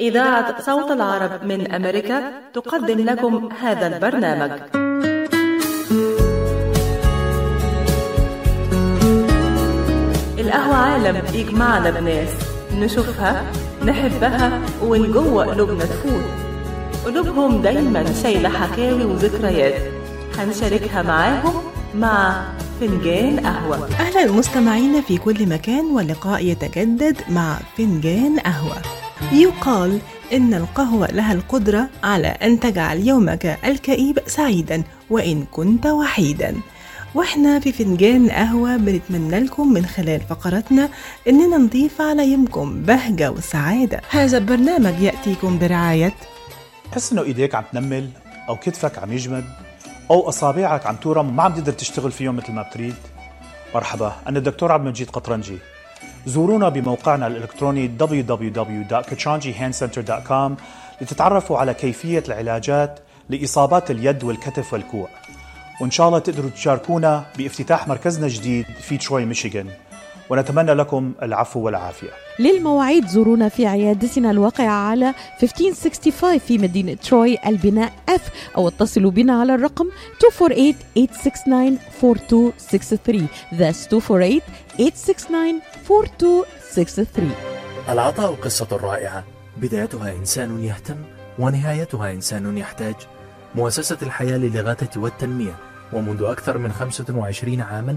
إذاعة صوت العرب من أمريكا تقدم لكم هذا البرنامج. القهوة عالم يجمعنا بناس نشوفها نحبها ومن جوه قلوبنا تفوت. قلوبهم دايما شايلة حكاوي وذكريات. هنشاركها معاهم مع فنجان قهوة. أهلا مستمعينا في كل مكان ولقاء يتجدد مع فنجان قهوة. يقال إن القهوة لها القدرة على أن تجعل يومك الكئيب سعيدا وإن كنت وحيدا. وإحنا في فنجان قهوة بنتمنى لكم من خلال فقراتنا إننا نضيف على يومكم بهجة وسعادة. هذا البرنامج يأتيكم برعاية تحس إنه إيديك عم تنمل أو كتفك عم يجمد أو أصابعك عم تورم وما عم تقدر تشتغل فيهم مثل ما بتريد. مرحبا أنا الدكتور عبد المجيد قطرنجي. زورونا بموقعنا الإلكتروني www.kachanjihandcenter.com لتتعرفوا على كيفية العلاجات لإصابات اليد والكتف والكوع. وإن شاء الله تقدروا تشاركونا بافتتاح مركزنا الجديد في تروي ميشيغان. ونتمنى لكم العفو والعافية. للمواعيد زورونا في عيادتنا الواقعة على 1565 في مدينة تروي البناء F أو اتصلوا بنا على الرقم 248-869-4263 That's 248-869-4263 العطاء قصة رائعة. بدايتها إنسان يهتم ونهايتها إنسان يحتاج. مؤسسة الحياة للإغاثة والتنمية. ومنذ أكثر من 25 عاما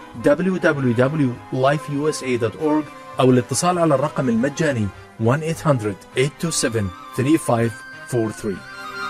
www.lifeusa.org أو الاتصال على الرقم المجاني 1-800-827-3543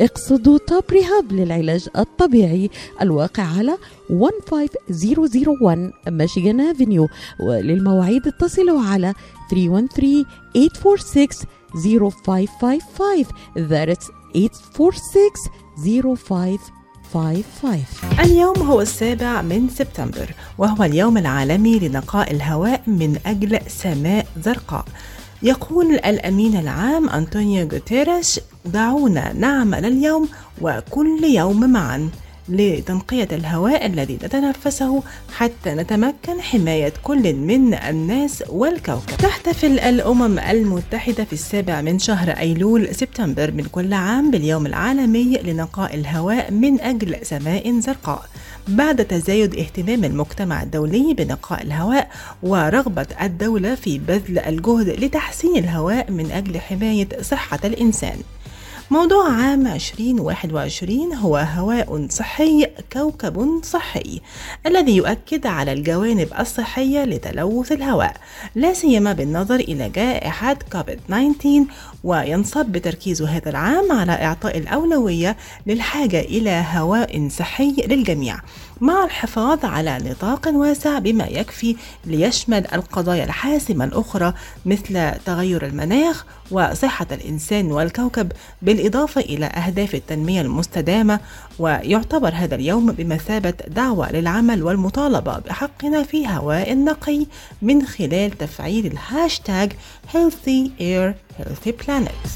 اقصدوا توب ريهاب للعلاج الطبيعي الواقع على 15001 ميشيغان افنيو وللمواعيد اتصلوا على 313-846-0555 That's 846-0555 اليوم هو السابع من سبتمبر وهو اليوم العالمي لنقاء الهواء من أجل سماء زرقاء. يقول الأمين العام أنطونيو غوتيريش دعونا نعمل اليوم وكل يوم معا. لتنقية الهواء الذي نتنفسه حتى نتمكن حماية كل من الناس والكوكب. تحتفل الأمم المتحدة في السابع من شهر أيلول سبتمبر من كل عام باليوم العالمي لنقاء الهواء من أجل سماء زرقاء. بعد تزايد اهتمام المجتمع الدولي بنقاء الهواء ورغبة الدولة في بذل الجهد لتحسين الهواء من أجل حماية صحة الإنسان. موضوع عام 2021 هو هواء صحي كوكب صحي الذي يؤكد على الجوانب الصحية لتلوث الهواء لا سيما بالنظر إلى جائحة كوفيد 19 وينصب بتركيز هذا العام على إعطاء الأولوية للحاجة إلى هواء صحي للجميع. مع الحفاظ على نطاق واسع بما يكفي ليشمل القضايا الحاسمة الأخرى مثل تغير المناخ وصحة الإنسان والكوكب بالإضافة إلى أهداف التنمية المستدامة. ويعتبر هذا اليوم بمثابة دعوة للعمل والمطالبة بحقنا في هواء نقي من خلال تفعيل الهاشتاج Healthy Air Healthy Planet.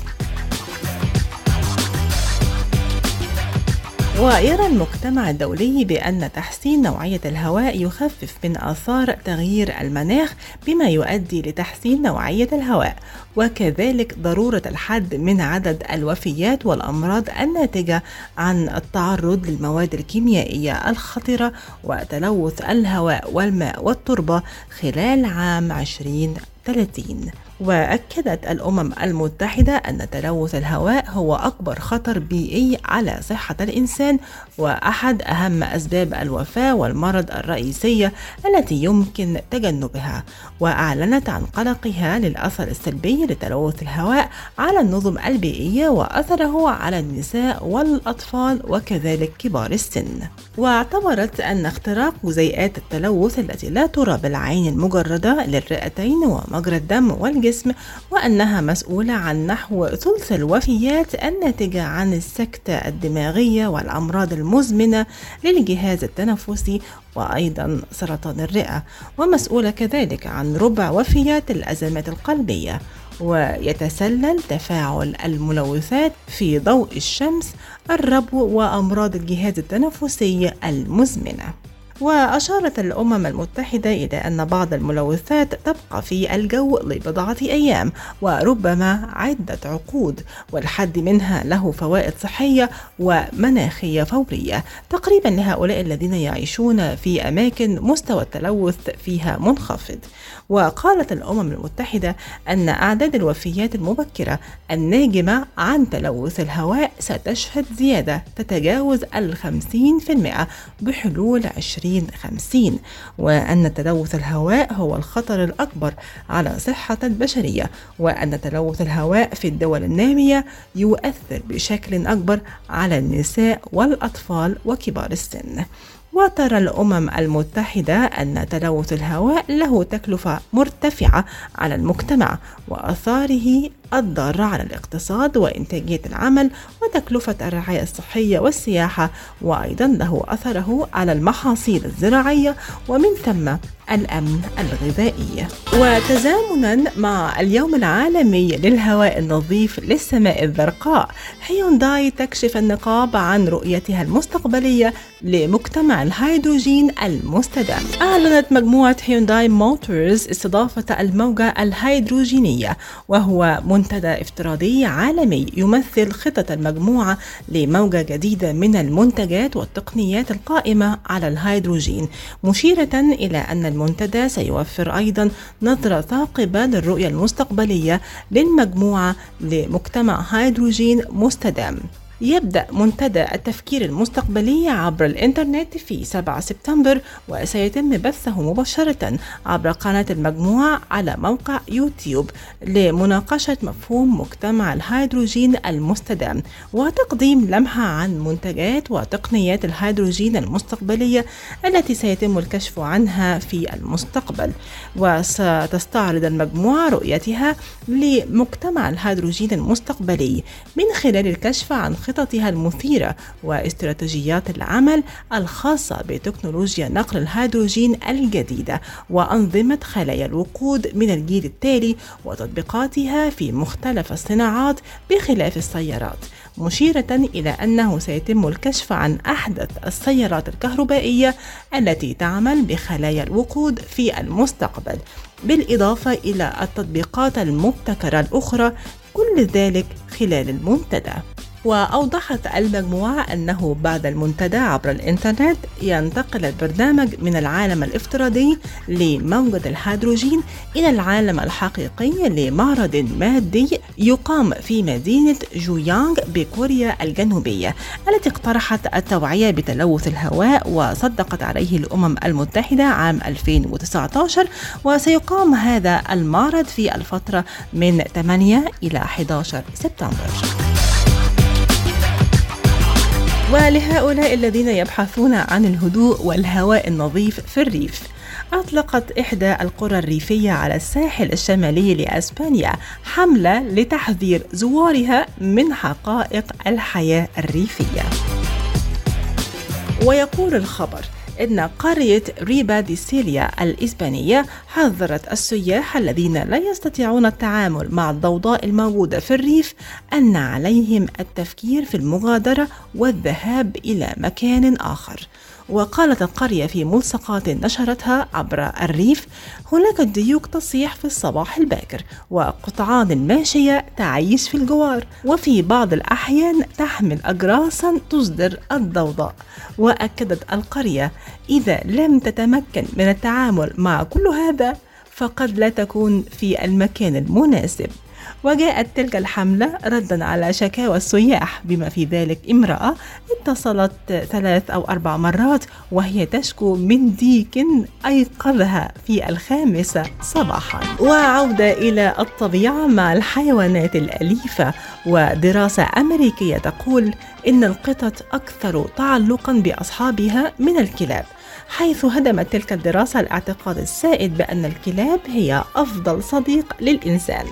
ويرى المجتمع الدولي بأن تحسين نوعية الهواء يخفف من آثار تغيير المناخ بما يؤدي لتحسين نوعية الهواء وكذلك ضرورة الحد من عدد الوفيات والأمراض الناتجة عن التعرض للمواد الكيميائية الخطرة وتلوث الهواء والماء والتربة خلال عام 2030 وأكدت الأمم المتحدة أن تلوث الهواء هو أكبر خطر بيئي على صحة الإنسان وأحد أهم أسباب الوفاة والمرض الرئيسية التي يمكن تجنبها. وأعلنت عن قلقها للأثر السلبي لتلوث الهواء على النظم البيئية وأثره على النساء والأطفال وكذلك كبار السن. واعتبرت أن اختراق جزيئات التلوث التي لا ترى بالعين المجردة للرئتين ومجرى الدم والجسم وأنها مسؤولة عن نحو ثلث الوفيات الناتجة عن السكتة الدماغية والأمراض المزمنة للجهاز التنفسي وأيضا سرطان الرئة ومسؤولة كذلك عن ربع وفيات الأزمات القلبية ويتسلل تفاعل الملوثات في ضوء الشمس الربو وأمراض الجهاز التنفسي المزمنة. وأشارت الأمم المتحدة إلى أن بعض الملوثات تبقى في الجو لبضعة أيام وربما عدة عقود والحد منها له فوائد صحية ومناخية فورية. تقريبا لهؤلاء الذين يعيشون في أماكن مستوى التلوث فيها منخفض. وقالت الأمم المتحدة أن أعداد الوفيات المبكرة الناجمة عن تلوث الهواء ستشهد زيادة تتجاوز الخمسين في المئة بحلول 2050 وأن تلوث الهواء هو الخطر الأكبر على صحة البشرية وأن تلوث الهواء في الدول النامية يؤثر بشكل أكبر على النساء والأطفال وكبار السن. وترى الأمم المتحدة أن تلوث الهواء له تكلفة مرتفعة على المجتمع وآثاره الضارة على الاقتصاد وإنتاجية العمل وتكلفة الرعاية الصحية والسياحة وأيضا له أثره على المحاصيل الزراعية ومن ثم الأمن الغذائي. وتزامنا مع اليوم العالمي للهواء النظيف للسماء الزرقاء هيونداي تكشف النقاب عن رؤيتها المستقبلية لمجتمع الهيدروجين المستدام. أعلنت مجموعة هيونداي موتورز استضافة الموجة الهيدروجينية وهو منتدى افتراضي عالمي يمثل خطط المجموعة لموجة جديدة من المنتجات والتقنيات القائمة على الهيدروجين مشيرة إلى أن المنتدى سيوفر أيضا نظرة ثاقبة للرؤية المستقبلية للمجموعة لمجتمع هيدروجين مستدام. يبدأ منتدى التفكير المستقبلي عبر الإنترنت في 7 سبتمبر وسيتم بثه مباشرة عبر قناة المجموعة على موقع يوتيوب لمناقشة مفهوم مجتمع الهيدروجين المستدام وتقديم لمحة عن منتجات وتقنيات الهيدروجين المستقبلية التي سيتم الكشف عنها في المستقبل. وستستعرض المجموعة رؤيتها لمجتمع الهيدروجين المستقبلي من خلال الكشف عن خططها المثيرة واستراتيجيات العمل الخاصة بتكنولوجيا نقل الهيدروجين الجديدة وأنظمة خلايا الوقود من الجيل التالي وتطبيقاتها في مختلف الصناعات بخلاف السيارات مشيرة إلى أنه سيتم الكشف عن أحدث السيارات الكهربائية التي تعمل بخلايا الوقود في المستقبل بالإضافة إلى التطبيقات المبتكرة الأخرى كل ذلك خلال المنتدى. وأوضحت المجموعة أنه بعد المنتدى عبر الإنترنت ينتقل البرنامج من العالم الافتراضي لموجة الهيدروجين إلى العالم الحقيقي لمعرض مادي يقام في مدينة جويانغ بكوريا الجنوبية التي اقترحت التوعية بتلوث الهواء وصدقت عليه الأمم المتحدة عام 2019 وسيقام هذا المعرض في الفترة من 8 إلى 11 سبتمبر. ولهؤلاء الذين يبحثون عن الهدوء والهواء النظيف في الريف. أطلقت إحدى القرى الريفية على الساحل الشمالي لأسبانيا حملة لتحذير زوارها من حقائق الحياة الريفية. ويقول الخبر إن قرية ريبا دي سيليا الإسبانية حذرت السياح الذين لا يستطيعون التعامل مع الضوضاء الموجودة في الريف أن عليهم التفكير في المغادرة والذهاب إلى مكان آخر. وقالت القرية في ملصقات نشرتها عبر الريف هناك ديوك تصيح في الصباح الباكر وقطعان ماشية تعيش في الجوار وفي بعض الأحيان تحمل أجراسا تصدر الضوضاء. وأكدت القرية إذا لم تتمكن من التعامل مع كل هذا فقد لا تكون في المكان المناسب. وجاءت تلك الحملة ردا على شكاوى السياح بما في ذلك امرأة اتصلت ثلاث أو أربع مرات وهي تشكو من ديك أيقظها في الخامسة صباحا. وعودة إلى الطبيعة مع الحيوانات الأليفة. ودراسة أمريكية تقول إن القطط أكثر تعلقا بأصحابها من الكلاب حيث هدمت تلك الدراسة الاعتقاد السائد بأن الكلاب هي أفضل صديق للإنسان.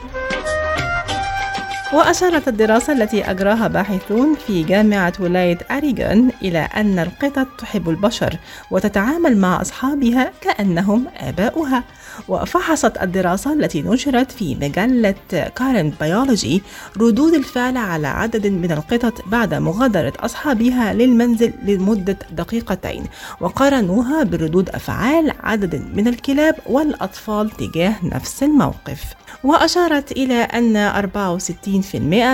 وأشارت الدراسة التي أجراها باحثون في جامعة ولاية أريغون إلى أن القطط تحب البشر وتتعامل مع أصحابها كأنهم آباؤها. وفحصت الدراسة التي نشرت في مجلة Current Biology ردود الفعل على عدد من القطط بعد مغادرة أصحابها للمنزل لمدة دقيقتين وقارنوها بردود أفعال عدد من الكلاب والأطفال تجاه نفس الموقف. وأشارت إلى أن 64%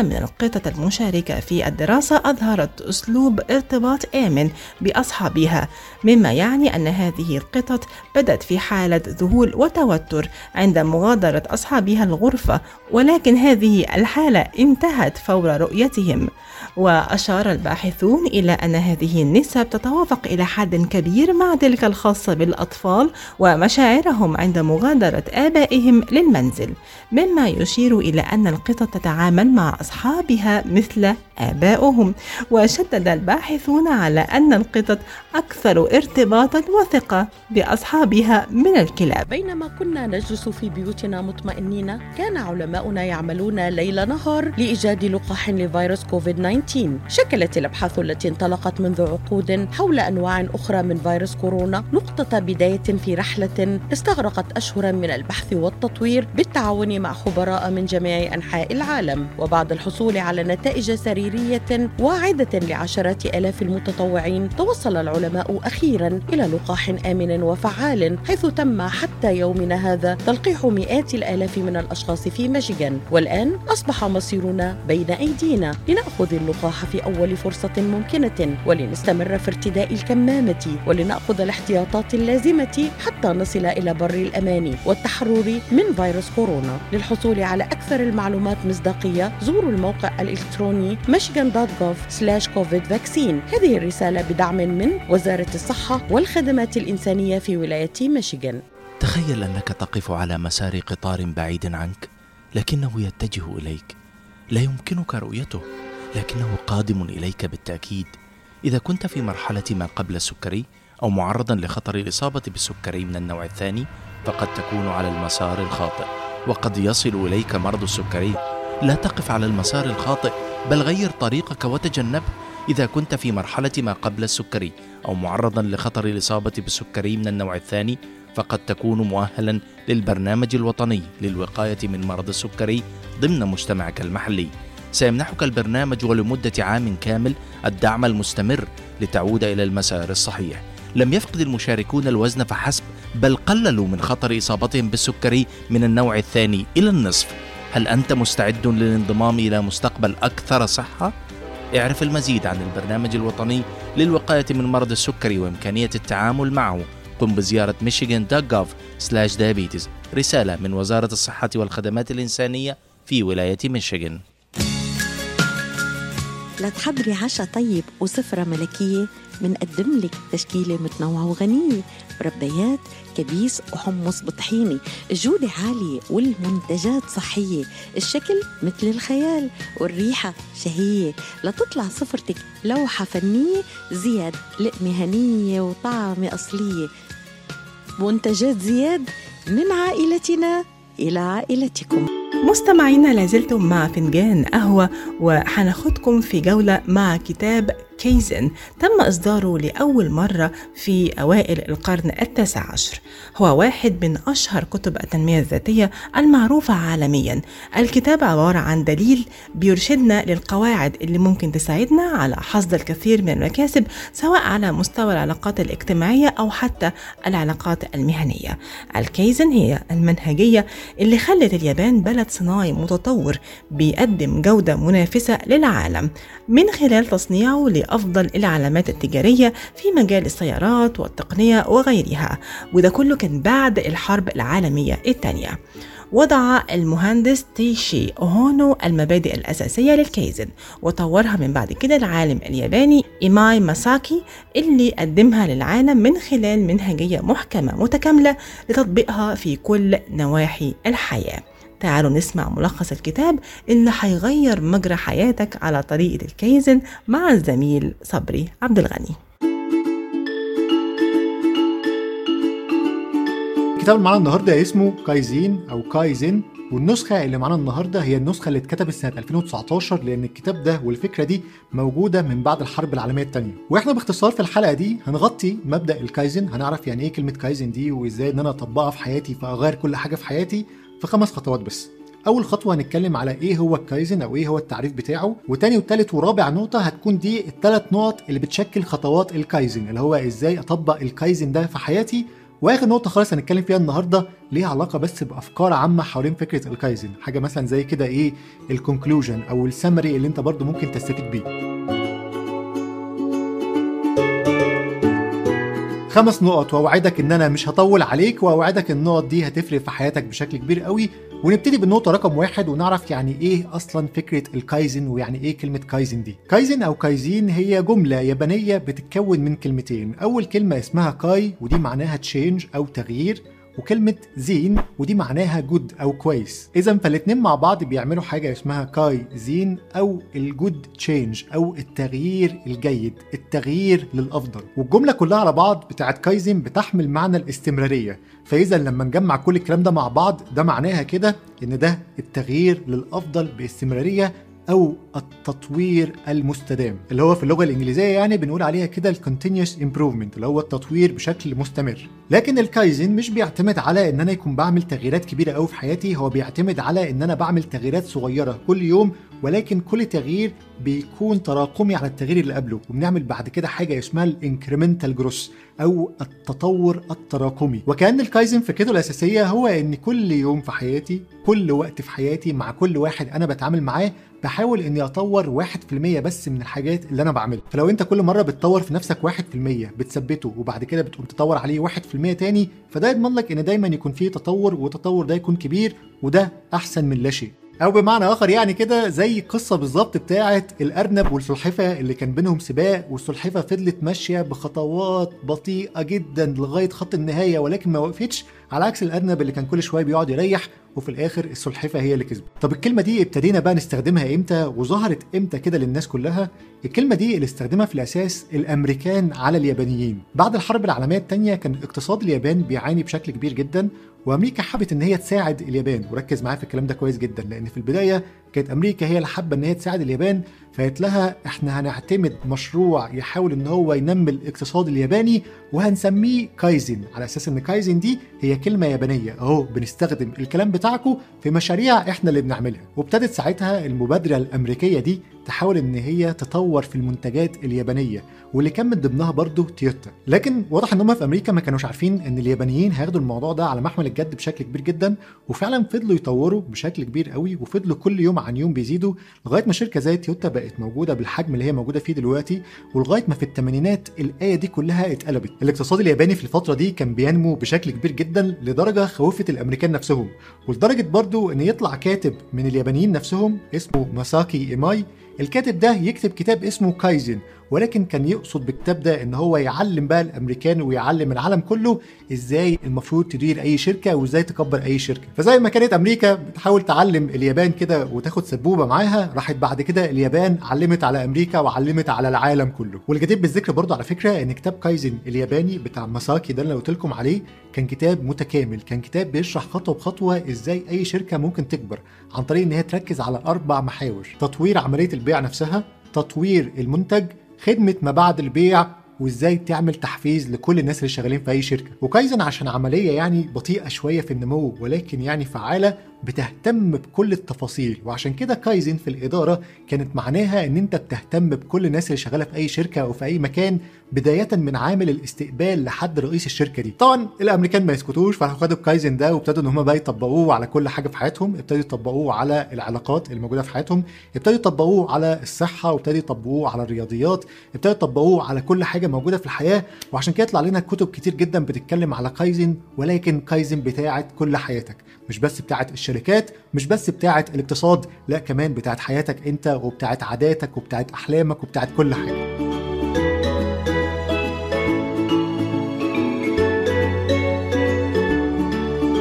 من القطط المشاركة في الدراسة أظهرت أسلوب ارتباط آمن بأصحابها مما يعني أن هذه القطط بدت في حالة ذهول وتوتر عند مغادرة أصحابها الغرفة ولكن هذه الحالة انتهت فور رؤيتهم. وأشار الباحثون إلى أن هذه النسب تتوافق إلى حد كبير مع تلك الخاصة بالأطفال ومشاعرهم عند مغادرة آبائهم للمنزل مما يشير إلى أن القطط تتعامل مع أصحابها مثل آبائهم وشدد الباحثون على أن القطط أكثر ارتباطا وثقة بأصحابها من الكلاب. بينما كنا نجلس في بيوتنا مطمئنين كان علماؤنا يعملون ليل نهار لإيجاد لقاح لفيروس كوفيد 19 شكلت الأبحاث التي انطلقت منذ عقود حول أنواع أخرى من فيروس كورونا نقطة بداية في رحلة استغرقت أشهرا من البحث والتطوير بالتعاون مع خبراء من جميع أنحاء العالم. وبعد الحصول على نتائج سريرية واعدة لعشرات آلاف المتطوعين توصل العلماء أخيرا إلى لقاح آمن وفعال حيث تم حتى يومنا هذا تلقيح مئات الآلاف من الأشخاص في ميشيغان والآن أصبح مصيرنا بين أيدينا لنأخذ اللقاح في أول فرصة ممكنة ولنستمر في ارتداء الكمامة ولنأخذ الاحتياطات اللازمة حتى نصل إلى بر الأمان والتحرر من فيروس كورونا. للحصول على أكثر المعلومات مصداقية زوروا الموقع الإلكتروني michigan.gov/covid vaccine. هذه الرسالة بدعم من وزارة الصحة والخدمات الإنسانية في ولاية ميشيغان. تخيل أنك تقف على مسار قطار بعيد عنك لكنه يتجه إليك. لا يمكنك رؤيته لكنه قادم إليك بالتأكيد. إذا كنت في مرحلة ما قبل السكري أو معرضا لخطر الإصابة بالسكري من النوع الثاني فقد تكون على المسار الخاطئ وقد يصل إليك مرض السكري. لا تقف على المسار الخاطئ بل غير طريقك وتجنبه. إذا كنت في مرحلة ما قبل السكري أو معرضا لخطر الإصابة بالسكري من النوع الثاني فقد تكون مؤهلا للبرنامج الوطني للوقاية من مرض السكري ضمن مجتمعك المحلي. سيمنحك البرنامج ولمدة عام كامل الدعم المستمر لتعود إلى المسار الصحيح. لم يفقد المشاركون الوزن فحسب بل قللوا من خطر إصابتهم بالسكري من النوع الثاني إلى النصف. هل أنت مستعد للانضمام إلى مستقبل أكثر صحة؟ اعرف المزيد عن البرنامج الوطني للوقاية من مرض السكري وإمكانية التعامل معه. قم بزيارة michigan.gov/diabetes رسالة من وزارة الصحة والخدمات الإنسانية في ولاية ميشيغان لتحضري عشاء طيب وسفرة ملكية منقدم لك تشكيلة متنوعة وغنية. مربيات كبيس وحمص بطحيني الجودة عالية والمنتجات صحية. الشكل مثل الخيال والريحة شهية. لتطلع سفرتك لوحة فنية زياد لقمة هنية وطعمة أصلية. منتجات زياد من عائلتنا إلى عائلتكم. مستمعينا لازلتم مع فنجان قهوة وحناخدكم في جولة مع كتاب كيزن تم إصداره لأول مرة في أوائل القرن التاسع عشر. هو واحد من أشهر كتب التنمية الذاتية المعروفة عالميا. الكتاب عبارة عن دليل بيرشدنا للقواعد اللي ممكن تساعدنا على حصد الكثير من المكاسب سواء على مستوى العلاقات الاجتماعية أو حتى العلاقات المهنية. الكيزن هي المنهجية اللي خلت اليابان بلد صناعي متطور بيقدم جودة منافسة للعالم. من خلال تصنيعه لأفضل العلامات التجارية في مجال السيارات والتقنية وغيرها وده كله كان بعد الحرب العالمية الثانية. وضع المهندس تايتشي أوهنو المبادئ الأساسية للكايزن وطورها من بعد كده العالم الياباني إيماي ماساكي اللي قدمها للعالم من خلال منهجية محكمة متكاملة لتطبيقها في كل نواحي الحياة. تعالوا نسمع ملخص الكتاب اللي هيغير مجرى حياتك على طريقة الكايزن مع الزميل صبري عبد الغني الكتاب اللي معانا النهارده اسمه كايزين أو كايزن والنسخة اللي معانا النهارده هي النسخة اللي اتكتبت سنة 2019 لأن الكتاب ده والفكرة دي موجودة من بعد الحرب العالمية الثانية، وإحنا باختصار في الحلقة دي هنغطي مبدأ الكايزن، هنعرف يعني إيه كلمة كايزن دي وإزاي إن أنا أطبقها في حياتي فأغير كل حاجة في حياتي. في خمس خطوات بس. أول خطوة هنتكلم على إيه هو الكايزن أو إيه هو التعريف بتاعه، وتاني وتالت ورابع نقطة هتكون دي الثلاث نقط اللي بتشكل خطوات الكايزن اللي هو إزاي أطبق الكايزن ده في حياتي. وآخر نقطة خالص هنتكلم فيها النهارده ليها علاقة بس بأفكار عامة حوالين فكرة الكايزن. حاجة مثلا زي كده إيه ال conclusion أو السمري اللي أنت برضو ممكن تستفيد بيه. خمس نقط وأوعدك إن أنا مش هطول عليك وأوعدك النقط دي هتفرق في حياتك بشكل كبير قوي. ونبتدي بالنقطة رقم واحد ونعرف يعني إيه أصلا فكرة الكايزن ويعني إيه كلمة كايزن دي. كايزن أو كايزين هي جملة يابانية بتتكون من كلمتين، أول كلمة اسمها كاي ودي معناها change أو تغيير، وكلمة زين ودي معناها good أو كويس. إذا فالاتنين مع بعض بيعملوا حاجة اسمها كاي زين أو ال good change أو التغيير الجيد التغيير للأفضل. والجملة كلها على بعض بتاعت كايزن بتحمل معنى الاستمرارية. فإذا لما نجمع كل الكلام ده مع بعض ده معناها كده إن ده التغيير للأفضل باستمرارية أو التطوير المستدام اللي هو في اللغة الإنجليزية يعني بنقول عليها كده ال continuous improvement اللي هو التطوير بشكل مستمر. لكن الكايزن مش بيعتمد على إن أنا يكون بعمل تغييرات كبيرة قوي في حياتي هو بيعتمد على إن أنا بعمل تغييرات صغيرة كل يوم ولكن كل تغيير بيكون تراكمي على التغيير اللي قبله وبنعمل بعد كده حاجة اسمها ال incremental growth أو التطور التراكمي. وكأن الكايزن فكرته الأساسية هو إن كل يوم في حياتي كل وقت في حياتي مع كل واحد أنا بتعامل معاه بحاول إني أطور 1% بس من الحاجات اللي أنا بعملها. فلو أنت كل مرة بتطور في نفسك 1% بتثبته وبعد كده بتقوم تطور عليه 1% تاني فده يضمن لك إن دايما يكون فيه تطور والتطور ده يكون كبير وده أحسن من لا شيء. أو بمعنى آخر يعني كده زي قصة بالظبط بتاعه الأرنب والسلحفة اللي كان بينهم سباق والسلحفة فضلت ماشية بخطوات بطيئة جدا لغاية خط النهاية ولكن ما وقفتش على عكس الأرنب اللي كان كل شوية بيقعد يريح وفي الآخر السلحفة هي اللي كسبت. طب الكلمة دي ابتدينا بقى نستخدمها إمتى؟ وظهرت إمتى كده للناس كلها؟ الكلمة دي اللي استخدمها في الأساس الأمريكان على اليابانيين. بعد الحرب العالمية الثانية كان اقتصاد اليابان بيعاني بشكل كبير جدا وامريكا حبت إن هي تساعد اليابان. وركز معايا في الكلام ده كويس جدا لأن في البداية كانت أمريكا هي اللي حابة إن هي تساعد اليابان فقالت لها إحنا هنعتمد مشروع يحاول إن هو ينمي الاقتصاد الياباني وهنسميه كايزن على أساس إن كايزن دي هي كلمة يابانية. أهو بنستخدم الكلام بتاعكم في مشاريع إحنا اللي بنعملها. وابتدت ساعتها المبادرة الأمريكية دي تحاول إن هي تطور في المنتجات اليابانية واللي كان من ضمنها برضه تويوتا. لكن واضح إن هم في أمريكا ما كانوش عارفين إن اليابانيين هياخدوا الموضوع ده على محمل الجد بشكل كبير جدا وفعلا فضلوا يطوروا بشكل كبير قوي وفضلوا كل يوم عن يوم بيزيدوا لغاية ما شركة زي تويوتا بقت موجودة بالحجم اللي هي موجودة فيه دلوقتي ولغاية ما في الثمانينات الآية دي كلها اتقلبت. الاقتصاد الياباني في الفترة دي كان بينمو بشكل كبير جدا لدرجة خوفت الأمريكان نفسهم ولدرجة برضه إن يطلع كاتب من اليابانيين نفسهم اسمه ماساكي ايماي الكاتب ده يكتب كتاب اسمه كايزن ولكن كان يقصد بالكتاب ده إن هو يعلم بقى الأمريكان ويعلم العالم كله إزاي المفروض تدير أي شركة وإزاي تكبر أي شركة. فزي ما كانت أمريكا بتحاول تعلم اليابان كده وتاخد سبوبة معاها راحت بعد كده اليابان علمت على أمريكا وعلمت على العالم كله. والجدير بالذكر برضه على فكرة إن كتاب كايزن الياباني بتاع ماساكي ده اللي قلت لكم عليه كان كتاب متكامل كان كتاب بيشرح خطوة بخطوة إزاي أي شركة ممكن تكبر عن طريق إن هي تركز على أربع محاور تطوير عملية البيع نفسها تطوير المنتج خدمة ما بعد البيع وإزاي تعمل تحفيز لكل الناس اللي شغالين في أي شركة. وكايزن عشان عملية يعني بطيئة شوية في النمو ولكن يعني فعالة بتهتم بكل التفاصيل. وعشان كده كايزن في الإدارة كانت معناها إن أنت بتهتم بكل الناس اللي شغالة في أي شركة أو في أي مكان بداية من عامل الاستقبال لحد رئيس الشركة دي. طبعا الأمريكان ما يسكتوش فراحوا خدوا الكايزن ده وابتدوا إن هم بقى يطبقوه على كل حاجة في حياتهم. ابتدوا يطبقوه على العلاقات الموجودة في حياتهم. ابتدوا يطبقوه على الصحة وابتدوا يطبقوه على الرياضيات. ابتدوا يطبقوه على كل حاجة موجودة في الحياة. وعشان كده يطلع لنا كتب كتير جدا بتتكلم على كايزن ولكن كايزن بتاعه كل حياتك. مش بس بتاعه الشركات مش بس بتاعه الاقتصاد لا كمان بتاعه حياتك انت وبتاعه عاداتك وبتاعه أحلامك وبتاعه كل حاجة.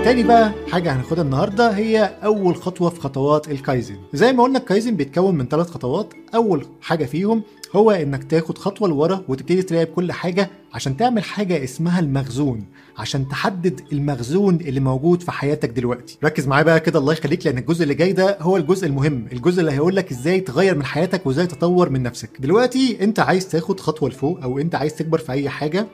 تاني بقى حاجة هناخدها النهاردة هي أول خطوة في خطوات الكايزن. زي ما قلنا الكايزن بيتكون من ثلاث خطوات. أول حاجة فيهم هو إنك تاخد خطوة لورا وتبتدي تراقب كل حاجة عشان تعمل حاجة اسمها المخزون عشان تحدد المخزون اللي موجود في حياتك دلوقتي. ركز معايا بقى كده الله يخليك لأن الجزء اللي جاي ده هو الجزء المهم. الجزء اللي هيقول لك إزاي تغير من حياتك وإزاي تطور من نفسك. دلوقتي أنت عايز تاخد خطوة لفوق أو أنت عايز تكبر في أي حاجة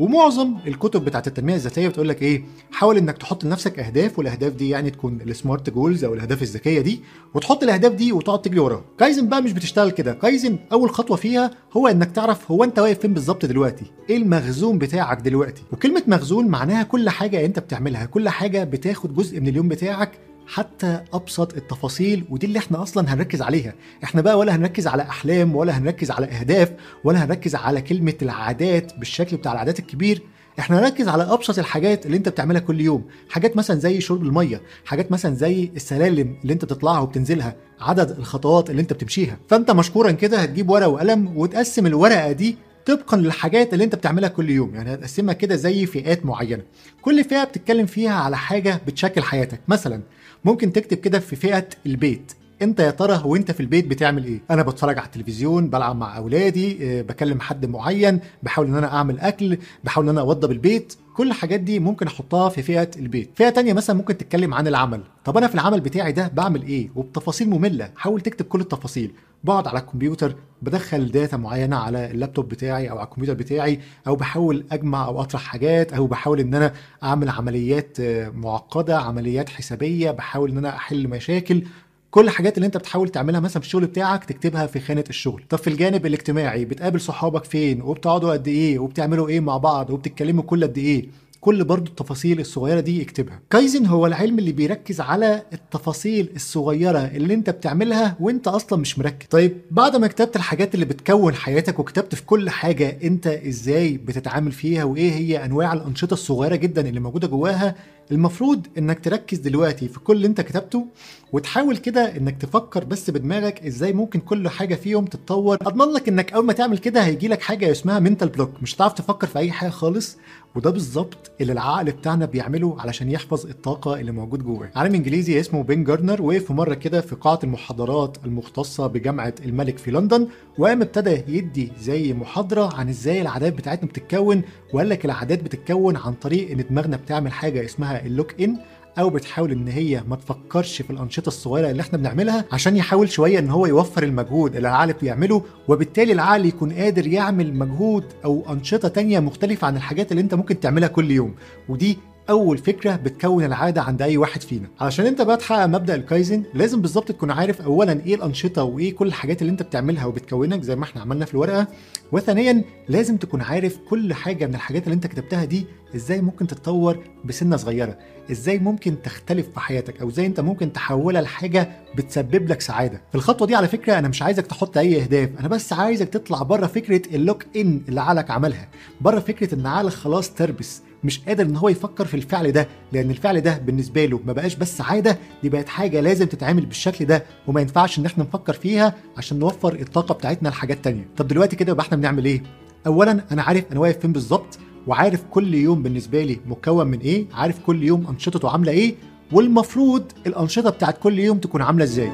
ومعظم الكتب بتاعت التنمية الذاتية بتقول لك إيه؟ حاول إنك تحط لنفسك أهداف والأهداف دي يعني تكون السمارت جولز أو الأهداف الذكية دي وتحط الأهداف دي وتقعد تجري وراها كايزن بقى مش بتشتغل كده. كايزن أول خطوة فيها هو إنك تعرف هو أنت واقف فين بالظبط دلوقتي؟ إيه المخزون بتاعك دلوقتي؟ وكلمة مخزون معناها كل حاجة أنت بتعملها. كل حاجة بتاخد جزء من اليوم بتاعك حتى أبسط التفاصيل ودي اللي إحنا أصلا هنركز عليها. إحنا بقى ولا هنركز على أحلام ولا هنركز على أهداف ولا هنركز على كلمة العادات بالشكل بتاع العادات الكبير. إحنا هنركز على أبسط الحاجات اللي أنت بتعملها كل يوم. حاجات مثلا زي شرب المية حاجات مثلا زي السلالم اللي أنت بتطلعها وبتنزلها عدد الخطوات اللي أنت بتمشيها. فأنت مشكورا كده هتجيب ورقة وقلم وتقسم الورقة دي طبقا للحاجات اللي أنت بتعملها كل يوم. يعني هتقسمها كده زي فئات معينة. كل فئة بتتكلم فيها على حاجة بتشكل حياتك. مثلا ممكن تكتب كده في فئة البيت. انت يا ترى وانت في البيت بتعمل إيه؟ أنا بتفرج على التلفزيون بلعب مع اولادي آه، بكلم حد معين بحاول ان أنا اعمل اكل بحاول ان أنا اوضب البيت. كل الحاجات دي ممكن احطها في فئة البيت. فئة تانية مثلا ممكن تتكلم عن العمل. طب أنا في العمل بتاعي ده بعمل إيه؟ وبتفاصيل مملة. حاول تكتب كل التفاصيل. بقعد على الكمبيوتر بدخل data معينة على اللابتوب بتاعي أو على الكمبيوتر بتاعي أو بحاول أجمع أو أطرح حاجات أو بحاول إن أنا أعمل عمليات آه، معقدة عمليات حسابية بحاول إن أنا أحل مشاكل. كل الحاجات اللي انت بتحاول تعملها مثلا في الشغل بتاعك تكتبها في خانة الشغل. طب في الجانب الاجتماعي بتقابل صحابك فين؟ وبتقعدوا قد إيه؟ وبتعملوا إيه مع بعض؟ وبتتكلموا كل قد إيه؟ كل برضو التفاصيل الصغيرة دي اكتبها. كايزن هو العلم اللي بيركز على التفاصيل الصغيرة اللي انت بتعملها وانت أصلا مش مركز. طيب بعد ما كتبت الحاجات اللي بتكون حياتك وكتبت في كل حاجة انت إزاي بتتعامل فيها؟ وايه هي انواع الأنشطة الصغيرة جدا اللي موجودة جواها؟ المفروض انك تركز دلوقتي في كل اللي انت كتبته وتحاول كده انك تفكر بس بدماغك إزاي ممكن كل حاجة فيهم تتطور. أضمن لك انك أول ما تعمل كده هيجي لك حاجة اسمها منتال بلوك مش هتعرف تفكر في أي حاجة خالص. وده بالظبط اللي العقل بتاعنا بيعمله علشان يحفظ الطاقة اللي موجود جواه. عالم إنجليزي اسمه بين جاردنر وقف مرة كده في قاعة المحاضرات المختصة بجامعة الملك في لندن وقام ابتدى يدي زي محاضرة عن إزاي العادات بتاعتنا بتتكون وقال لك العادات بتتكون عن طريق إن دماغنا بتعمل حاجة اسمها ال lock in أو بتحاول إن هي ما تفكرش في الأنشطة الصغيرة اللي إحنا بنعملها عشان يحاول شوية إن هو يوفر المجهود اللي العقل بيعمله وبالتالي العقل يكون قادر يعمل مجهود أو أنشطة تانية مختلفة عن الحاجات اللي أنت ممكن تعملها كل يوم. ودي أول فكرة بتكون العادة عند أي واحد فينا. علشان أنت بقى تحقق مبدأ الكايزن لازم بالظبط تكون عارف اولا إيه الأنشطة وإيه كل الحاجات اللي أنت بتعملها وبتكونك زي ما إحنا عملنا في الورقة. وثانيا لازم تكون عارف كل حاجة من الحاجات اللي أنت كتبتها دي إزاي ممكن تتطور بسنة صغيرة. إزاي ممكن تختلف في حياتك أو إزاي أنت ممكن تحولها لحاجة بتسبب لك سعادة. في الخطوة دي على فكرة أنا مش عايزك تحط أي أهداف أنا بس عايزك تطلع بره فكرة اللوك ان اللي عقلك عملها. بره فكرة إن عقلك خلاص تربس. مش قادر إن هو يفكر في الفعل ده لأن الفعل ده بالنسبة له ما بقاش بس عادة دي بقت حاجة لازم تتعمل بالشكل ده وما ينفعش إن إحنا نفكر فيها عشان نوفر الطاقة بتاعتنا لحاجات تانية. طب دلوقتي كده يبقى إحنا بنعمل إيه؟ اولا أنا عارف أنا واقف فين بالظبط وعارف كل يوم بالنسبة لي مكون من إيه عارف كل يوم أنشطته عاملة إيه والمفروض الأنشطة بتاعت كل يوم تكون عاملة إزاي.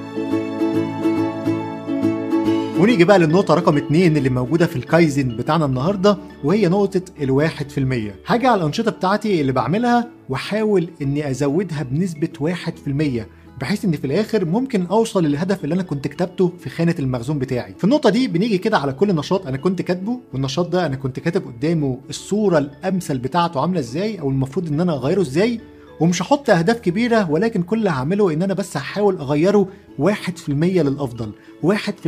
ونيجي بقى للنقطة رقم اتنين اللي موجودة في الكايزن بتاعنا النهاردة وهي نقطة الواحد في المية. هاجي على الأنشطة بتاعتي اللي بعملها وأحاول إني أزودها بنسبة واحد في المية بحيث ان في الآخر ممكن أوصل للهدف اللي أنا كنت كتبته في خانة المخزون بتاعي. في النقطة دي بنيجي كده على كل نشاط أنا كنت كاتبه والنشاط ده أنا كنت كاتب قدامه الصورة الأمثل بتاعته عاملة إزاي أو المفروض إن أنا أغيره إزاي ومش هحط أهداف كبيرة ولكن كل اللي هعمله إن أنا بس هحاول أغيره 1% للأفضل 1%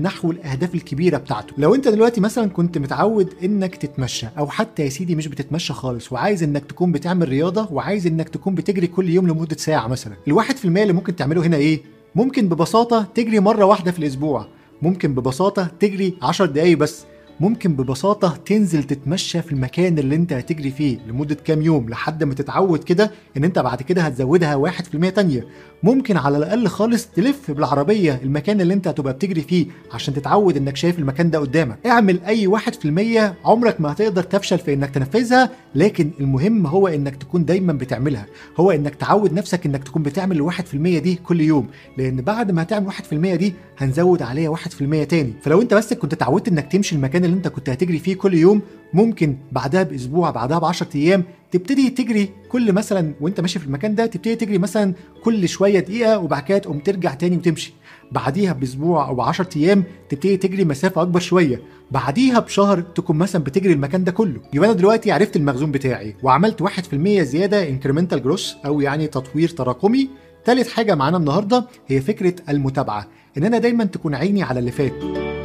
نحو الأهداف الكبيرة بتاعته. لو أنت دلوقتي مثلا كنت متعود إنك تتمشى أو حتى يا سيدي مش بتتمشى خالص وعايز إنك تكون بتعمل رياضة وعايز إنك تكون بتجري كل يوم لمدة ساعة مثلا ال1% اللي ممكن تعمله هنا إيه؟ ممكن ببساطة تجري مرة واحدة في الأسبوع ممكن ببساطة تجري 10 دقايق بس. ممكن ببساطة تنزل تتمشى في المكان اللي انت هتجري فيه لمدة كام يوم لحد ما تتعود كده ان انت بعد كده هتزودها واحد في المية تانية. ممكن على الأقل خالص تلف بالعربية المكان اللي انت هتبقى بتجري فيه عشان تتعود انك شايف المكان ده قدامك. اعمل في المية عمرك ما هتقدر تفشل في إنك تنفذها لكن المهم هو إنك تكون دايما بتعملها. هو إنك تعود نفسك إنك تكون بتعمل الواحد في المية دي كل يوم لأن بعد ما هتعمل واحد في المية دي هنزود عليها واحد في المية تاني. فلو انت بس كنت اتعودت إنك تمشي المكان اللي انت كنت هتجري فيه كل يوم ممكن بعدها بأسبوع بعدها ب 10 أيام تبتدي تجري كل مثلا وانت ماشي في المكان ده تبتدي تجري مثلا كل شوية دقيقة وبعد كده تقوم ترجع تاني وتمشي. بعديها بأسبوع أو ب 10 أيام تبتدي تجري مسافة أكبر شوية. بعديها بشهر تكون مثلا بتجري المكان ده كله. يبقى أنا دلوقتي عرفت المخزون بتاعي وعملت 1% زيادة incremental growth أو يعني تطوير تراكمي. تالت حاجة معانا النهارده هي فكرة المتابعة. إن أنا دايما تكون عيني على اللي فات.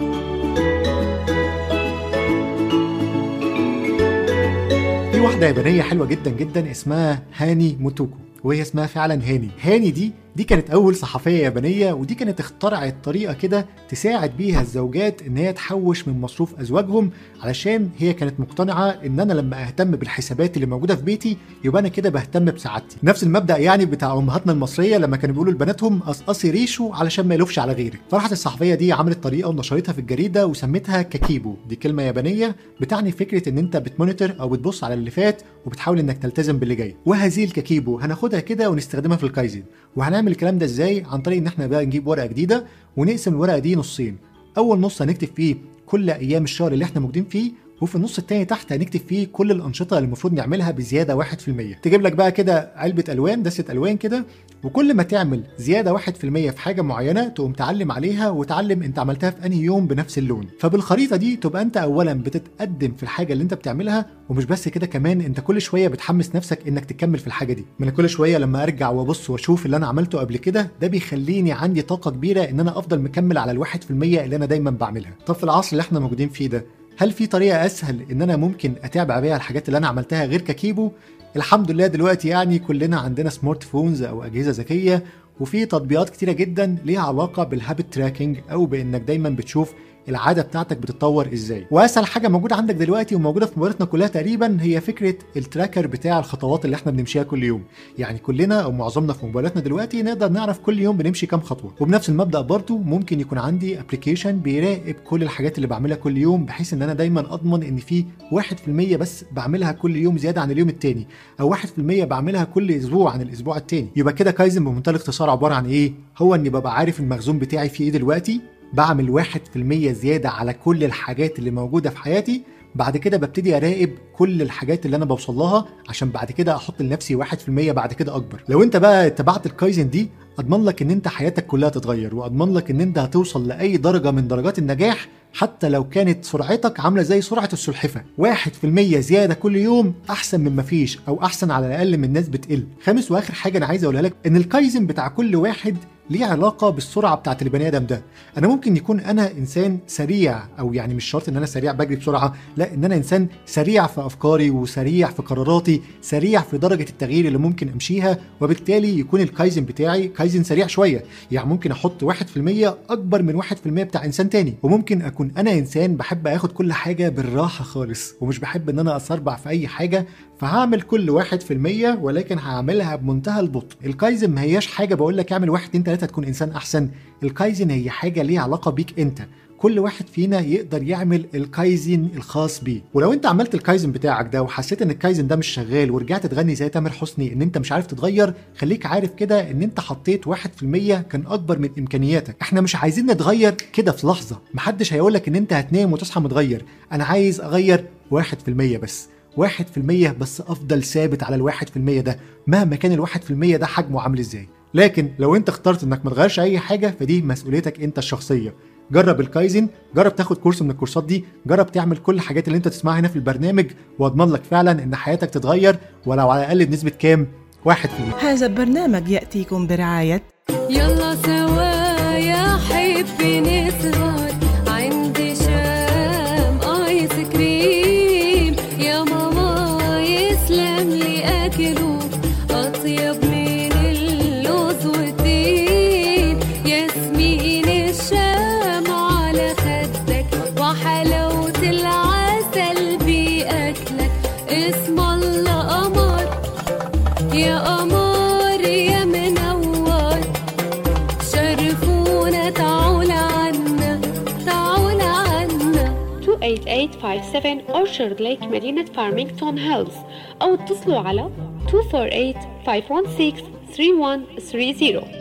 في واحدة يابانية حلوة جدا جدا اسمها هاني موتوكو وهي اسمها فعلا هاني. هاني دي دي كانت أول صحفية يابانية ودي كانت اخترعت طريقة كده تساعد بيها الزوجات إن هي تحوش من مصروف أزواجهم علشان هي كانت مقتنعة إن أنا لما أهتم بالحسابات اللي موجودة في بيتي يبقى أنا كده بهتم بسعادتي. نفس المبدأ يعني بتاع أمهاتنا المصرية لما كانوا بيقولوا لبناتهم قصقصي ريشه علشان ما يلوفش على غيرك. فراحت الصحفية دي عملت طريقة ونشرتها في الجريدة وسمتها كاكيبو. دي كلمة يابانية بتعني فكرة إن أنت بت monitor أو بتبص على اللي فات وبتحاول إنك تلتزم باللي جاي. وهذه الكاكيبو هناخدها كده ونستخدمها في الكايزن وهنعمل الكلام ده إزاي عن طريق إن إحنا بقى نجيب ورقة جديدة ونقسم الورقة دي نصين؟ أول نص هنكتب فيه كل أيام الشهر اللي إحنا موجودين فيه وفي النص التاني تحت هنكتب فيه كل الأنشطة اللي المفروض نعملها بزيادة 1% تجيب لك بقى كده علبة ألوان دستة ألوان كده وكل ما تعمل زيادة 1% في حاجة معينة تقوم تعلم عليها وتعلم أنت عملتها في أنهي يوم بنفس اللون. فبالخريطة دي تبقى أنت اولا بتتقدم في الحاجة اللي أنت بتعملها ومش بس كده كمان أنت كل شوية بتحمس نفسك إنك تكمل في الحاجة دي. من كل شوية لما أرجع وأبص وأشوف اللي أنا عملته قبل كده ده بيخليني عندي طاقة كبيرة إن أنا أفضل مكمل على الواحد في المية اللي أنا دايما بعملها. طب في العصر اللي إحنا موجودين فيه ده هل في طريقة أسهل إن أنا ممكن أتابع بيها الحاجات اللي أنا عملتها غير كاكيبو؟ الحمد لله دلوقتي يعني كلنا عندنا smartphones أو أجهزة ذكية وفي تطبيقات كتيرة جدا ليها علاقة بال habit tracking أو بإنك دايما بتشوف العادة بتاعتك بتتطور إزاي. وأسهل حاجة موجودة عندك دلوقتي وموجودة في موبايلاتنا كلها تقريبا هي فكرة ال tracker بتاع الخطوات اللي إحنا بنمشيها كل يوم. يعني كلنا أو معظمنا في موبايلاتنا دلوقتي نقدر نعرف كل يوم بنمشي كام خطوة. وبنفس المبدأ برضو ممكن يكون عندي application بيراقب كل الحاجات اللي بعملها كل يوم بحيث إن أنا دايما أضمن إن في 1% بس بعملها كل يوم زيادة عن اليوم التاني أو 1% بعملها كل أسبوع عن الأسبوع التاني. يبقى كده كايزن بمنتهى الاختصار عبارة عن إيه؟ هو إني ببقى عارف المخزون بتاعي فيه إيه دلوقتي بعمل واحد في المية زيادة على كل الحاجات اللي موجودة في حياتي بعد كده ببتدي أراقب كل الحاجات اللي أنا بوصل لها عشان بعد كده أحط لنفسي واحد في المية بعد كده أكبر. لو أنت بقى اتبعت الكايزن دي أضمن لك إن أنت حياتك كلها تتغير وأضمن لك إن أنت هتوصل لأي درجة من درجات النجاح حتى لو كانت سرعتك عاملة زي واحد في المية زيادة كل يوم أحسن من مفيش أو أحسن على الأقل من ناس بتقل. خامس وآخر حاجة أنا عايز أقولها لك إن الكايزن بتاع كل واحد ليه علاقة بالسرعة بتاعت البني آدم ده؟ أنا ممكن يكون أنا إنسان سريع أو يعني مش شرط إن أنا سريع بجري بسرعة لا إن أنا إنسان سريع في أفكاري وسريع في قراراتي سريع في درجة التغيير اللي ممكن أمشيها وبالتالي يكون الكايزن بتاعي كايزن سريع شوية. يعني ممكن أحط 1% أكبر من 1% بتاع إنسان تاني. وممكن أكون أنا إنسان بحب آخد كل حاجة بالراحة خالص ومش بحب إن أنا اسربع في أي حاجة فهعمل كل 1% ولكن هعملها بمنتهى البطء. الكايزن ما هياش حاجة بقول لك اعمل 1 2 التلاتة تكون إنسان أحسن. الكايزن هي حاجة ليها علاقة بيك أنت. كل واحد فينا يقدر يعمل الكايزن الخاص بيه. ولو أنت عملت الكايزن بتاعك ده وحسيت إن الكايزن ده مش شغال ورجعت تغني زي تامر حسني إن أنت مش عارف تتغير خليك عارف كده إن أنت حطيت 1% كان أكبر من إمكانياتك. إحنا مش عايزين نتغير كده في لحظة. محدش هيقولك إن أنت هتنام وتصحى متغير. أنا عايز أغير 1% بس. 1% بس أفضل ثابت على ال 1% ده. مهما كان ال 1% ده حجمه عامل إزاي. لكن لو انت اخترت انك ما تغيرش اي حاجة فدي مسؤوليتك انت الشخصية. جرب الكايزن جرب تاخد كورس من الكورسات دي جرب تعمل كل الحاجات اللي انت تسمعها هنا في البرنامج واضمن لك فعلا إن حياتك تتغير ولو على الأقل بنسبة كام؟ واحد في المية. هذا البرنامج يأتيكم برعاية. يلا سوا يا حبي نسهر. عند شام آيس كريم. يا ماما يسلم لي اكله 28857 Orchard Lake مدينة فارمينغتون هيلز أو اتصلوا على 248-516-3130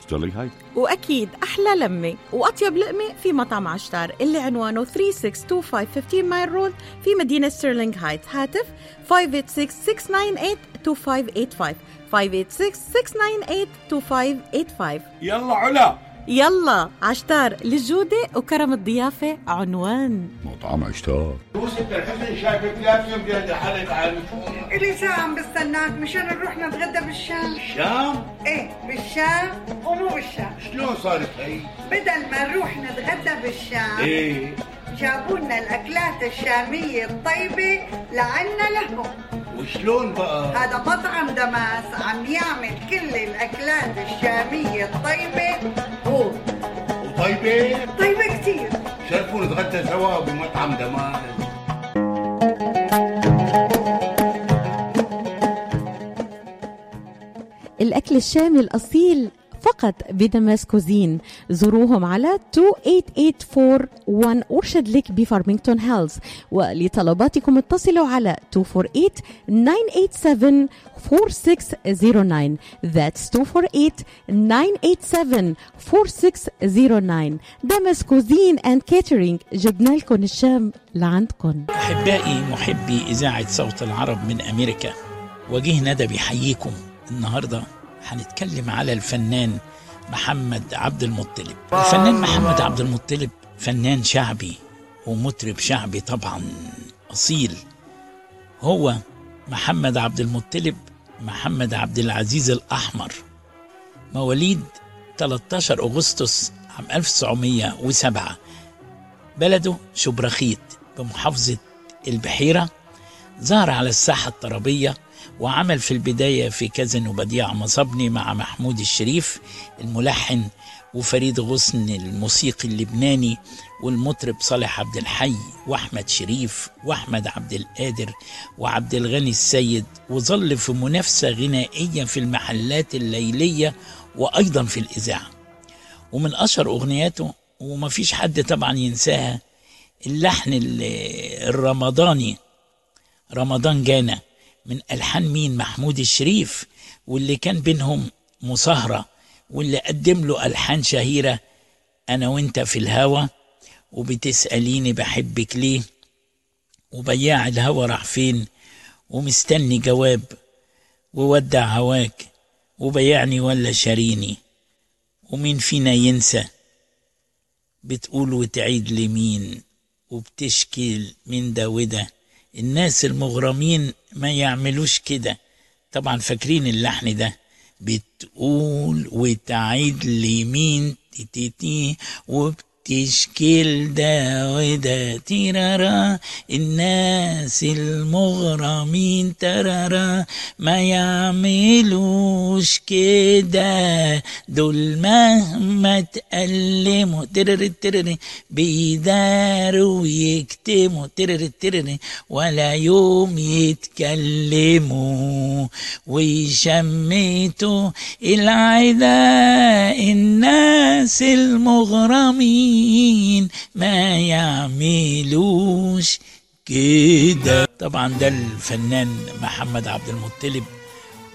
ستيرلينغ هايت وأكيد أحلى لمة. وأطيب لقمة في مطعم عشتار اللي عنوانه 3625 Mile Road في مدينة ستيرلينغ هايت هاتف 586-698-2585 586-698-2585 يلا علا. يلا عشتار للجودة وكرم الضيافة عنوان. مطعم عشتار. يوسف الحسن شايفك لابسه مجهز حالك على إلي ساعة عم بستناك مشان نروح نتغدى بالشام. الشام إيه بالشام ومو بالشام. شلون صارت هي؟ بدل ما نروح نتغدى بالشام إيه. جابوا لنا الأكلات الشامية الطيبة لعنا لهم. وشلون بقى؟ هذا مطعم دمس عم يعمل كل الأكلات الشامية الطيبة هو وطيبة؟ طيبة كتير شرفوا نتغدى سوا بمطعم دمس الأكل الشامي الأصيل فقط ب Damas Cuisine زوروهم على 28841 Orchard Lake بفارمينغتون هيلز. ولطلباتكم اتصلوا على 248-987-4609 That's 248-987-4609 Damas Cuisine and Catering جبنا لكم الشام لعندكم. أحبائي محبي إذاعة صوت العرب من أمريكا وجه ندى بيحييكم النهاردة. هنتكلم على الفنان محمد عبد المطلب. الفنان محمد عبد المطلب فنان شعبي ومطرب شعبي طبعا أصيل. هو محمد عبد المطلب محمد عبد العزيز الأحمر. مواليد 13 أغسطس عام 1907 بلده شبرخيت بمحافظة البحيرة. ظهر على الساحة الطربية وعمل في البداية في كازن وبديع مصبني مع محمود الشريف الملحن وفريد غصن الموسيقي اللبناني والمطرب صالح عبد الحي وأحمد شريف وأحمد عبد القادر وعبد الغني السيد وظل في منافسة غنائية في المحلات الليلية وأيضا في الإذاعة. ومن أشهر أغنياته وما فيش حد طبعا ينساها اللحن الرمضاني رمضان جانا. من ألحان مين؟ محمود الشريف واللي كان بينهم مصاهرة واللي قدم له ألحان شهيرة أنا وأنت في الهوى وبتسأليني بحبك ليه؟ وبياع الهوى راح فين؟ ومستني جواب وودع هواك وبيعني ولا شاريني. ومين فينا ينسى؟ بتقول وتعيد لمين؟ وبتشكي من ده وده. الناس المغرمين ما يعملوش كده. طبعا فاكرين اللحن ده. بتقول وتعيد لمين؟ تي تي وبت تشكيل ده وده تيرارا الناس المغرمين ترارا. ما يعملوش كده دول مهما تألموا. ترر ترر بيداروا ويكتموا. ترر ترر ولا يوم يتكلموا. ويشمتوا العدا الناس المغرمين. ما يعملوش كده. طبعا ده الفنان محمد عبد المطلب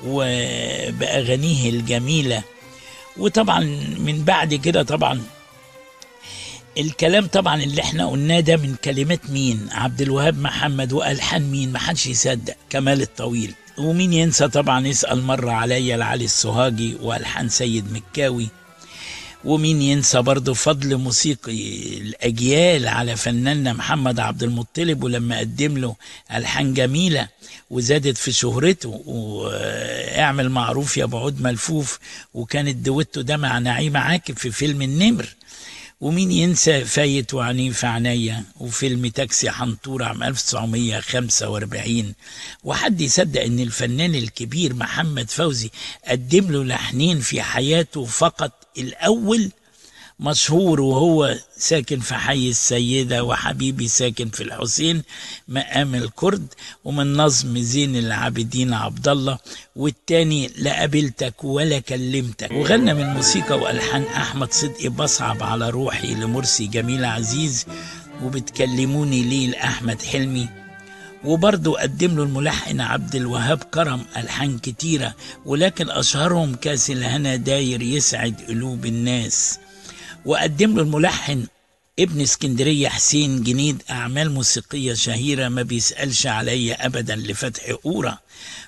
وبأغانيه الجميلة. وطبعا من بعد كده طبعا الكلام طبعا اللي إحنا قلناه ده من كلمات مين؟ عبد الوهاب محمد وألحان مين؟ ما حدش يصدق. كمال الطويل. ومين ينسى طبعا؟ يسأل مرة عليا لعلي السوهاجي وألحان سيد مكاوي. ومين ينسى برضه فضل موسيقي الأجيال على فناننا محمد عبد المطلب ولما قدم له ألحان جميلة وزادت في شهرته وإعمل معروف يا بعود ملفوف وكان الدويتو ده مع نعيمة عاكف في فيلم النمر. ومين ينسى فايت وعنيه في عينيا وفيلم تاكسي حنطور عام 1945 وحد يصدق إن الفنان الكبير محمد فوزي قدم له لحنين في حياته فقط الأول مشهور وهو ساكن في حي السيدة وحبيبي ساكن في الحسين مقام الكرد ومن نظم زين العابدين عبد الله. والتاني لا قابلتك ولا كلمتك. وغنى من موسيقى وألحان أحمد صدقي بصعب على روحي لمرسي جميل عزيز وبتكلموني ليه لأحمد حلمي. وبرضه قدم له الملحن عبد الوهاب كرم ألحان كتيرة ولكن أشهرهم كاس الهنا داير يسعد قلوب الناس. وقدم له الملحن ابن اسكندرية حسين جنيد أعمال موسيقية شهيرة ما بيسألش عليا أبدا لفتح قورة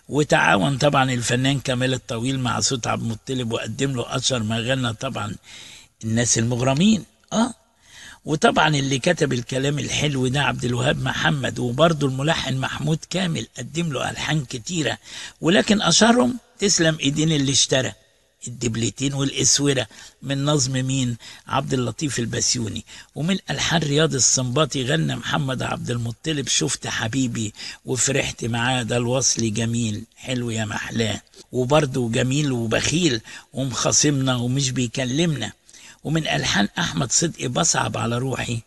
وتعاون طبعا الفنان كمال الطويل مع صوت عبد المطلب وقدم له أشهر ما غنى طبعا الناس المغرمين. آه. وطبعا اللي كتب الكلام الحلو ده عبد الوهاب محمد وبرضه الملحن محمود كامل قدم له ألحان كتيرة. ولكن أشهرهم تسلم إيدين اللي اشترى. الدبلتين والاسوره من نظم مين؟ عبد اللطيف البسيوني. ومن ألحان رياض السنباطي غنى محمد عبد المطلب. شفت حبيبي وفرحت معاه. ده الوصل جميل. حلو يا محلاه. وبرضه جميل وبخيل ومخاصمنا ومش بيكلمنا. ومن ألحان أحمد صدقي بصعب على روحي.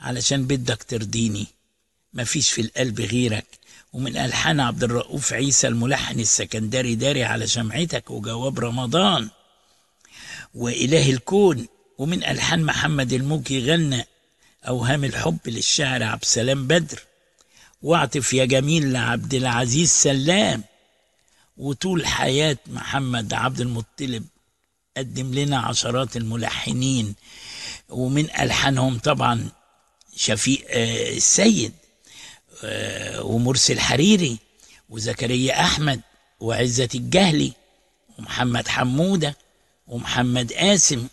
علشان بدك ترضيني. مفيش في القلب غيرك. ومن ألحان عبد الرؤوف عيسى الملحن السكندري داري على شمعتك وجواب رمضان وإله الكون. ومن ألحان محمد الموكي غنى أوهام الحب للشاعر عبد السلام بدر. واعطف يا جميل لعبد العزيز سلام. وطول حياة محمد عبد المطلب قدم لنا عشرات الملحنين. ومن ألحانهم طبعا شفيق آه السيد ومرسي الحريري وزكريا أحمد وعزة الجهلي ومحمد حمودة ومحمد قاسم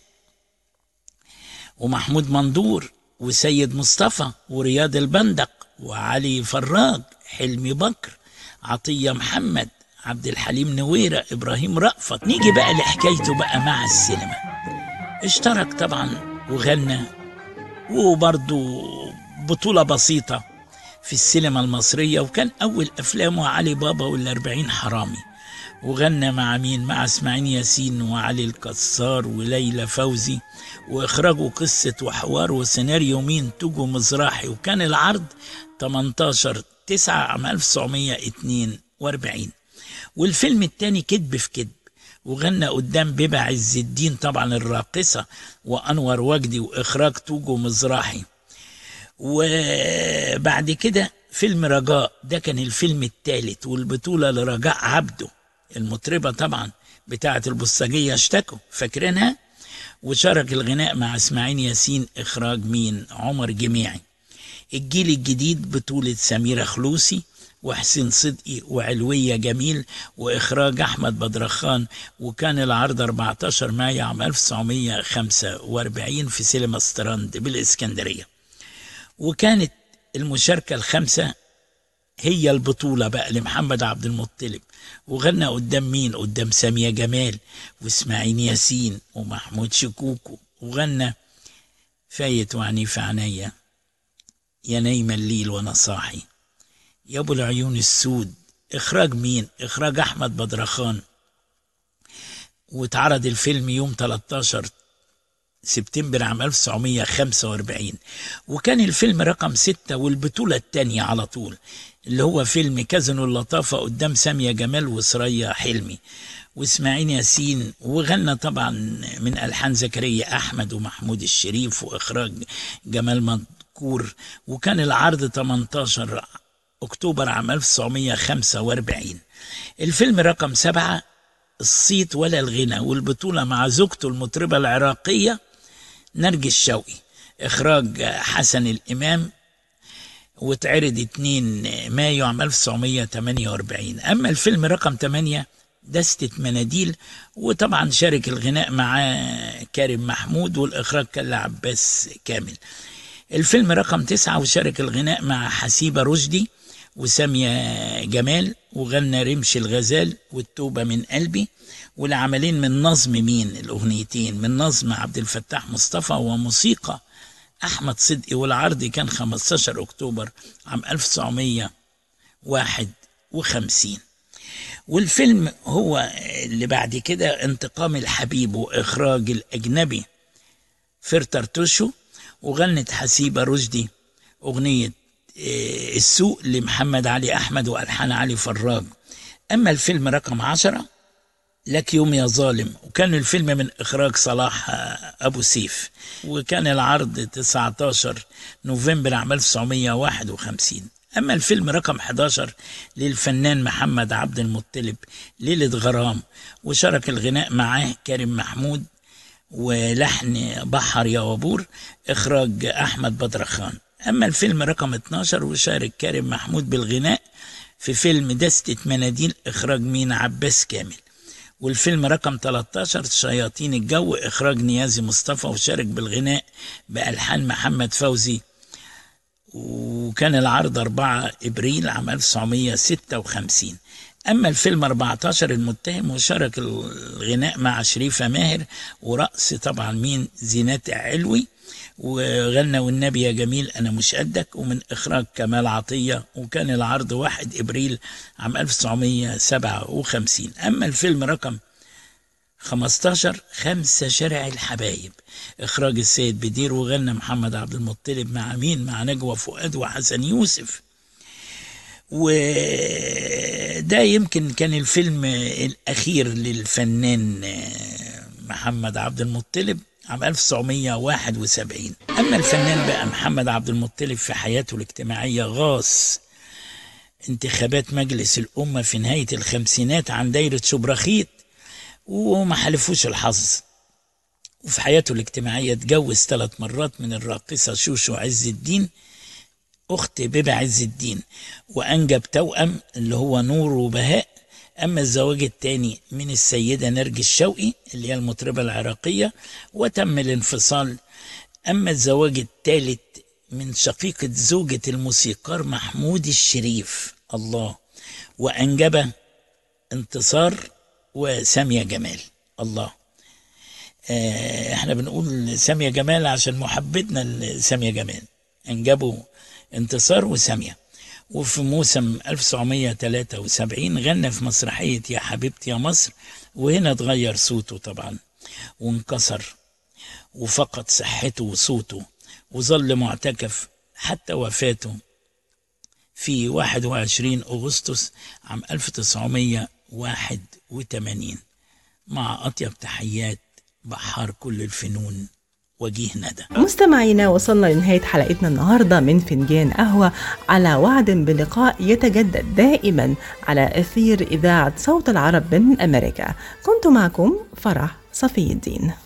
ومحمود مندور وسيد مصطفى ورياض البندق وعلي فراج حلمي بكر عطية محمد عبد الحليم نويرة إبراهيم رأفت. نيجي بقى لحكايته بقى مع السينما. اشترك طبعا وغنى وبرضه بطولة بسيطة. في السينما المصرية وكان أول أفلامه علي بابا والأربعين حرامي. وغنى مع مين؟ مع إسماعيل ياسين وعلي الكسار وليلى فوزي. وإخراجه قصة وحوار وسيناريو مين؟ توجو مزراحي وكان العرض 18 9 عام 1942 والفيلم التاني كذب في كذب وغنى قدام بيبة عز الدين طبعا الراقصة وأنور وجدي وإخراج توجو مزراحي وبعد كده فيلم رجاء ده كان الفيلم الثالث والبطولة لرجاء عبده. المطربة طبعا بتاعة البصاجية اشتكوا فاكرينها؟ وشارك الغناء مع إسماعيل ياسين إخراج مين؟ عمر جميعي. الجيل الجديد بطولة سميرة خلوسي وحسين صدقي وعلوية جميل وإخراج أحمد بدرخان وكان العرض 14 مايو عام 1945 في سينما ستراند بالإسكندرية. وكانت المشاركة الخامسة هي البطولة بقى لمحمد عبد المطلب. وغنى قدام مين؟ قدام سامية جمال وإسماعيل ياسين ومحمود شكوكو. وغنى فايت وعنيف عينيا يا نايم الليل وأنا صاحي. يا أبو العيون السود. إخراج مين؟ إخراج أحمد بدرخان. واتعرض الفيلم يوم 13 سبتمبر عام 1945 وكان الفيلم رقم ستة والبطولة التانية على طول اللي هو فيلم كازينو اللطافة قدام سامية جمال وسرية حلمي. وإسماعيل ياسين وغنى طبعا من ألحان زكريا أحمد ومحمود الشريف وإخراج جمال مذكور وكان العرض 18 أكتوبر عام 1945 الفيلم رقم سبعة الصيت ولا الغنى والبطولة مع زوجته المطربة العراقية نرجس شوقي إخراج حسن الإمام واتعرض 2 مايو عام 1948 أما الفيلم رقم 8 دستة مناديل وطبعا شارك الغناء مع كريم محمود والإخراج كان لعباس كامل. الفيلم رقم تسعة وشارك الغناء مع حسيبة رشدي وسامية جمال وغنى رمش الغزال والتوبة من قلبي. والعملين من نظم مين الأغنيتين؟ من نظم عبد الفتاح مصطفى وموسيقى أحمد صدقي والعرض كان 15 أكتوبر عام 1951 والفيلم هو اللي بعد كده انتقام الحبيب وإخراج الأجنبي فرتر توشو وغنت حسيبة رشدي أغنية إيه، السوق لمحمد علي أحمد وألحان علي فراج. أما الفيلم رقم عشرة لك يوم يا ظالم. وكان الفيلم من إخراج صلاح آه، أبو سيف. وكان العرض 19 نوفمبر عام 1951 أما الفيلم رقم 11 للفنان محمد عبد المطلب ليلة غرام. وشارك الغناء معاه كريم محمود ولحن بحر يا وبور إخراج أحمد بدرخان أما الفيلم رقم 12 وشارك كريم محمود بالغناء في فيلم دستة مناديل إخراج مين عباس كامل. والفيلم رقم 13 شياطين الجو إخراج نيازي مصطفى وشارك بالغناء بألحان محمد فوزي. وكان العرض 4 إبريل عام 1956 أما الفيلم 14 المتهم وشارك الغناء مع شريفة ماهر ورقص طبعا مين؟ زينات علوي. وغنى والنبي يا جميل أنا مش قدك ومن إخراج كمال عطية وكان العرض 1 إبريل عام 1957 أما الفيلم رقم 15 خمسة شارع الحبايب. إخراج السيد بدير وغنى محمد عبد المطلب مع مين مع نجوى فؤاد وحسن يوسف. وده يمكن كان الفيلم الأخير للفنان محمد عبد المطلب. عام 1971 أما الفنان بقى محمد عبد المطلب في حياته الاجتماعية غاص انتخابات مجلس الأمة في نهاية الخمسينات عن دايرة شبرخيت وما حلفوش الحظ. وفي حياته الاجتماعية اتجوز ثلاث مرات من الراقصة شوشو عز الدين أخت بيبة عز الدين وأنجب توأم اللي هو نور وبهاء أما الزواج الثاني من السيدة نرجس شوقي اللي هي المطربة العراقية وتم الانفصال. أما الزواج الثالث من شقيقة زوجة الموسيقار محمود الشريف. الله. وأنجب انتصار وسامية جمال. الله. آه إحنا بنقول سامية جمال عشان محبتنا لسامية جمال. أنجبوا انتصار وسامية. وفي موسم 1973 غنى في مسرحية يا حبيبتي يا مصر وهنا اتغير صوته طبعا وانكسر وفقد صحته وصوته وظل معتكف حتى وفاته في 21 أغسطس عام 1981 مع أطيب تحيات بحار كل الفنون. وجيه ندى مستمعينا وصلنا لنهاية حلقتنا النهاردة من فنجان قهوة. على وعد بلقاء يتجدد دائما على أثير إذاعة صوت العرب من أمريكا. كنت معكم فرح صفي الدين.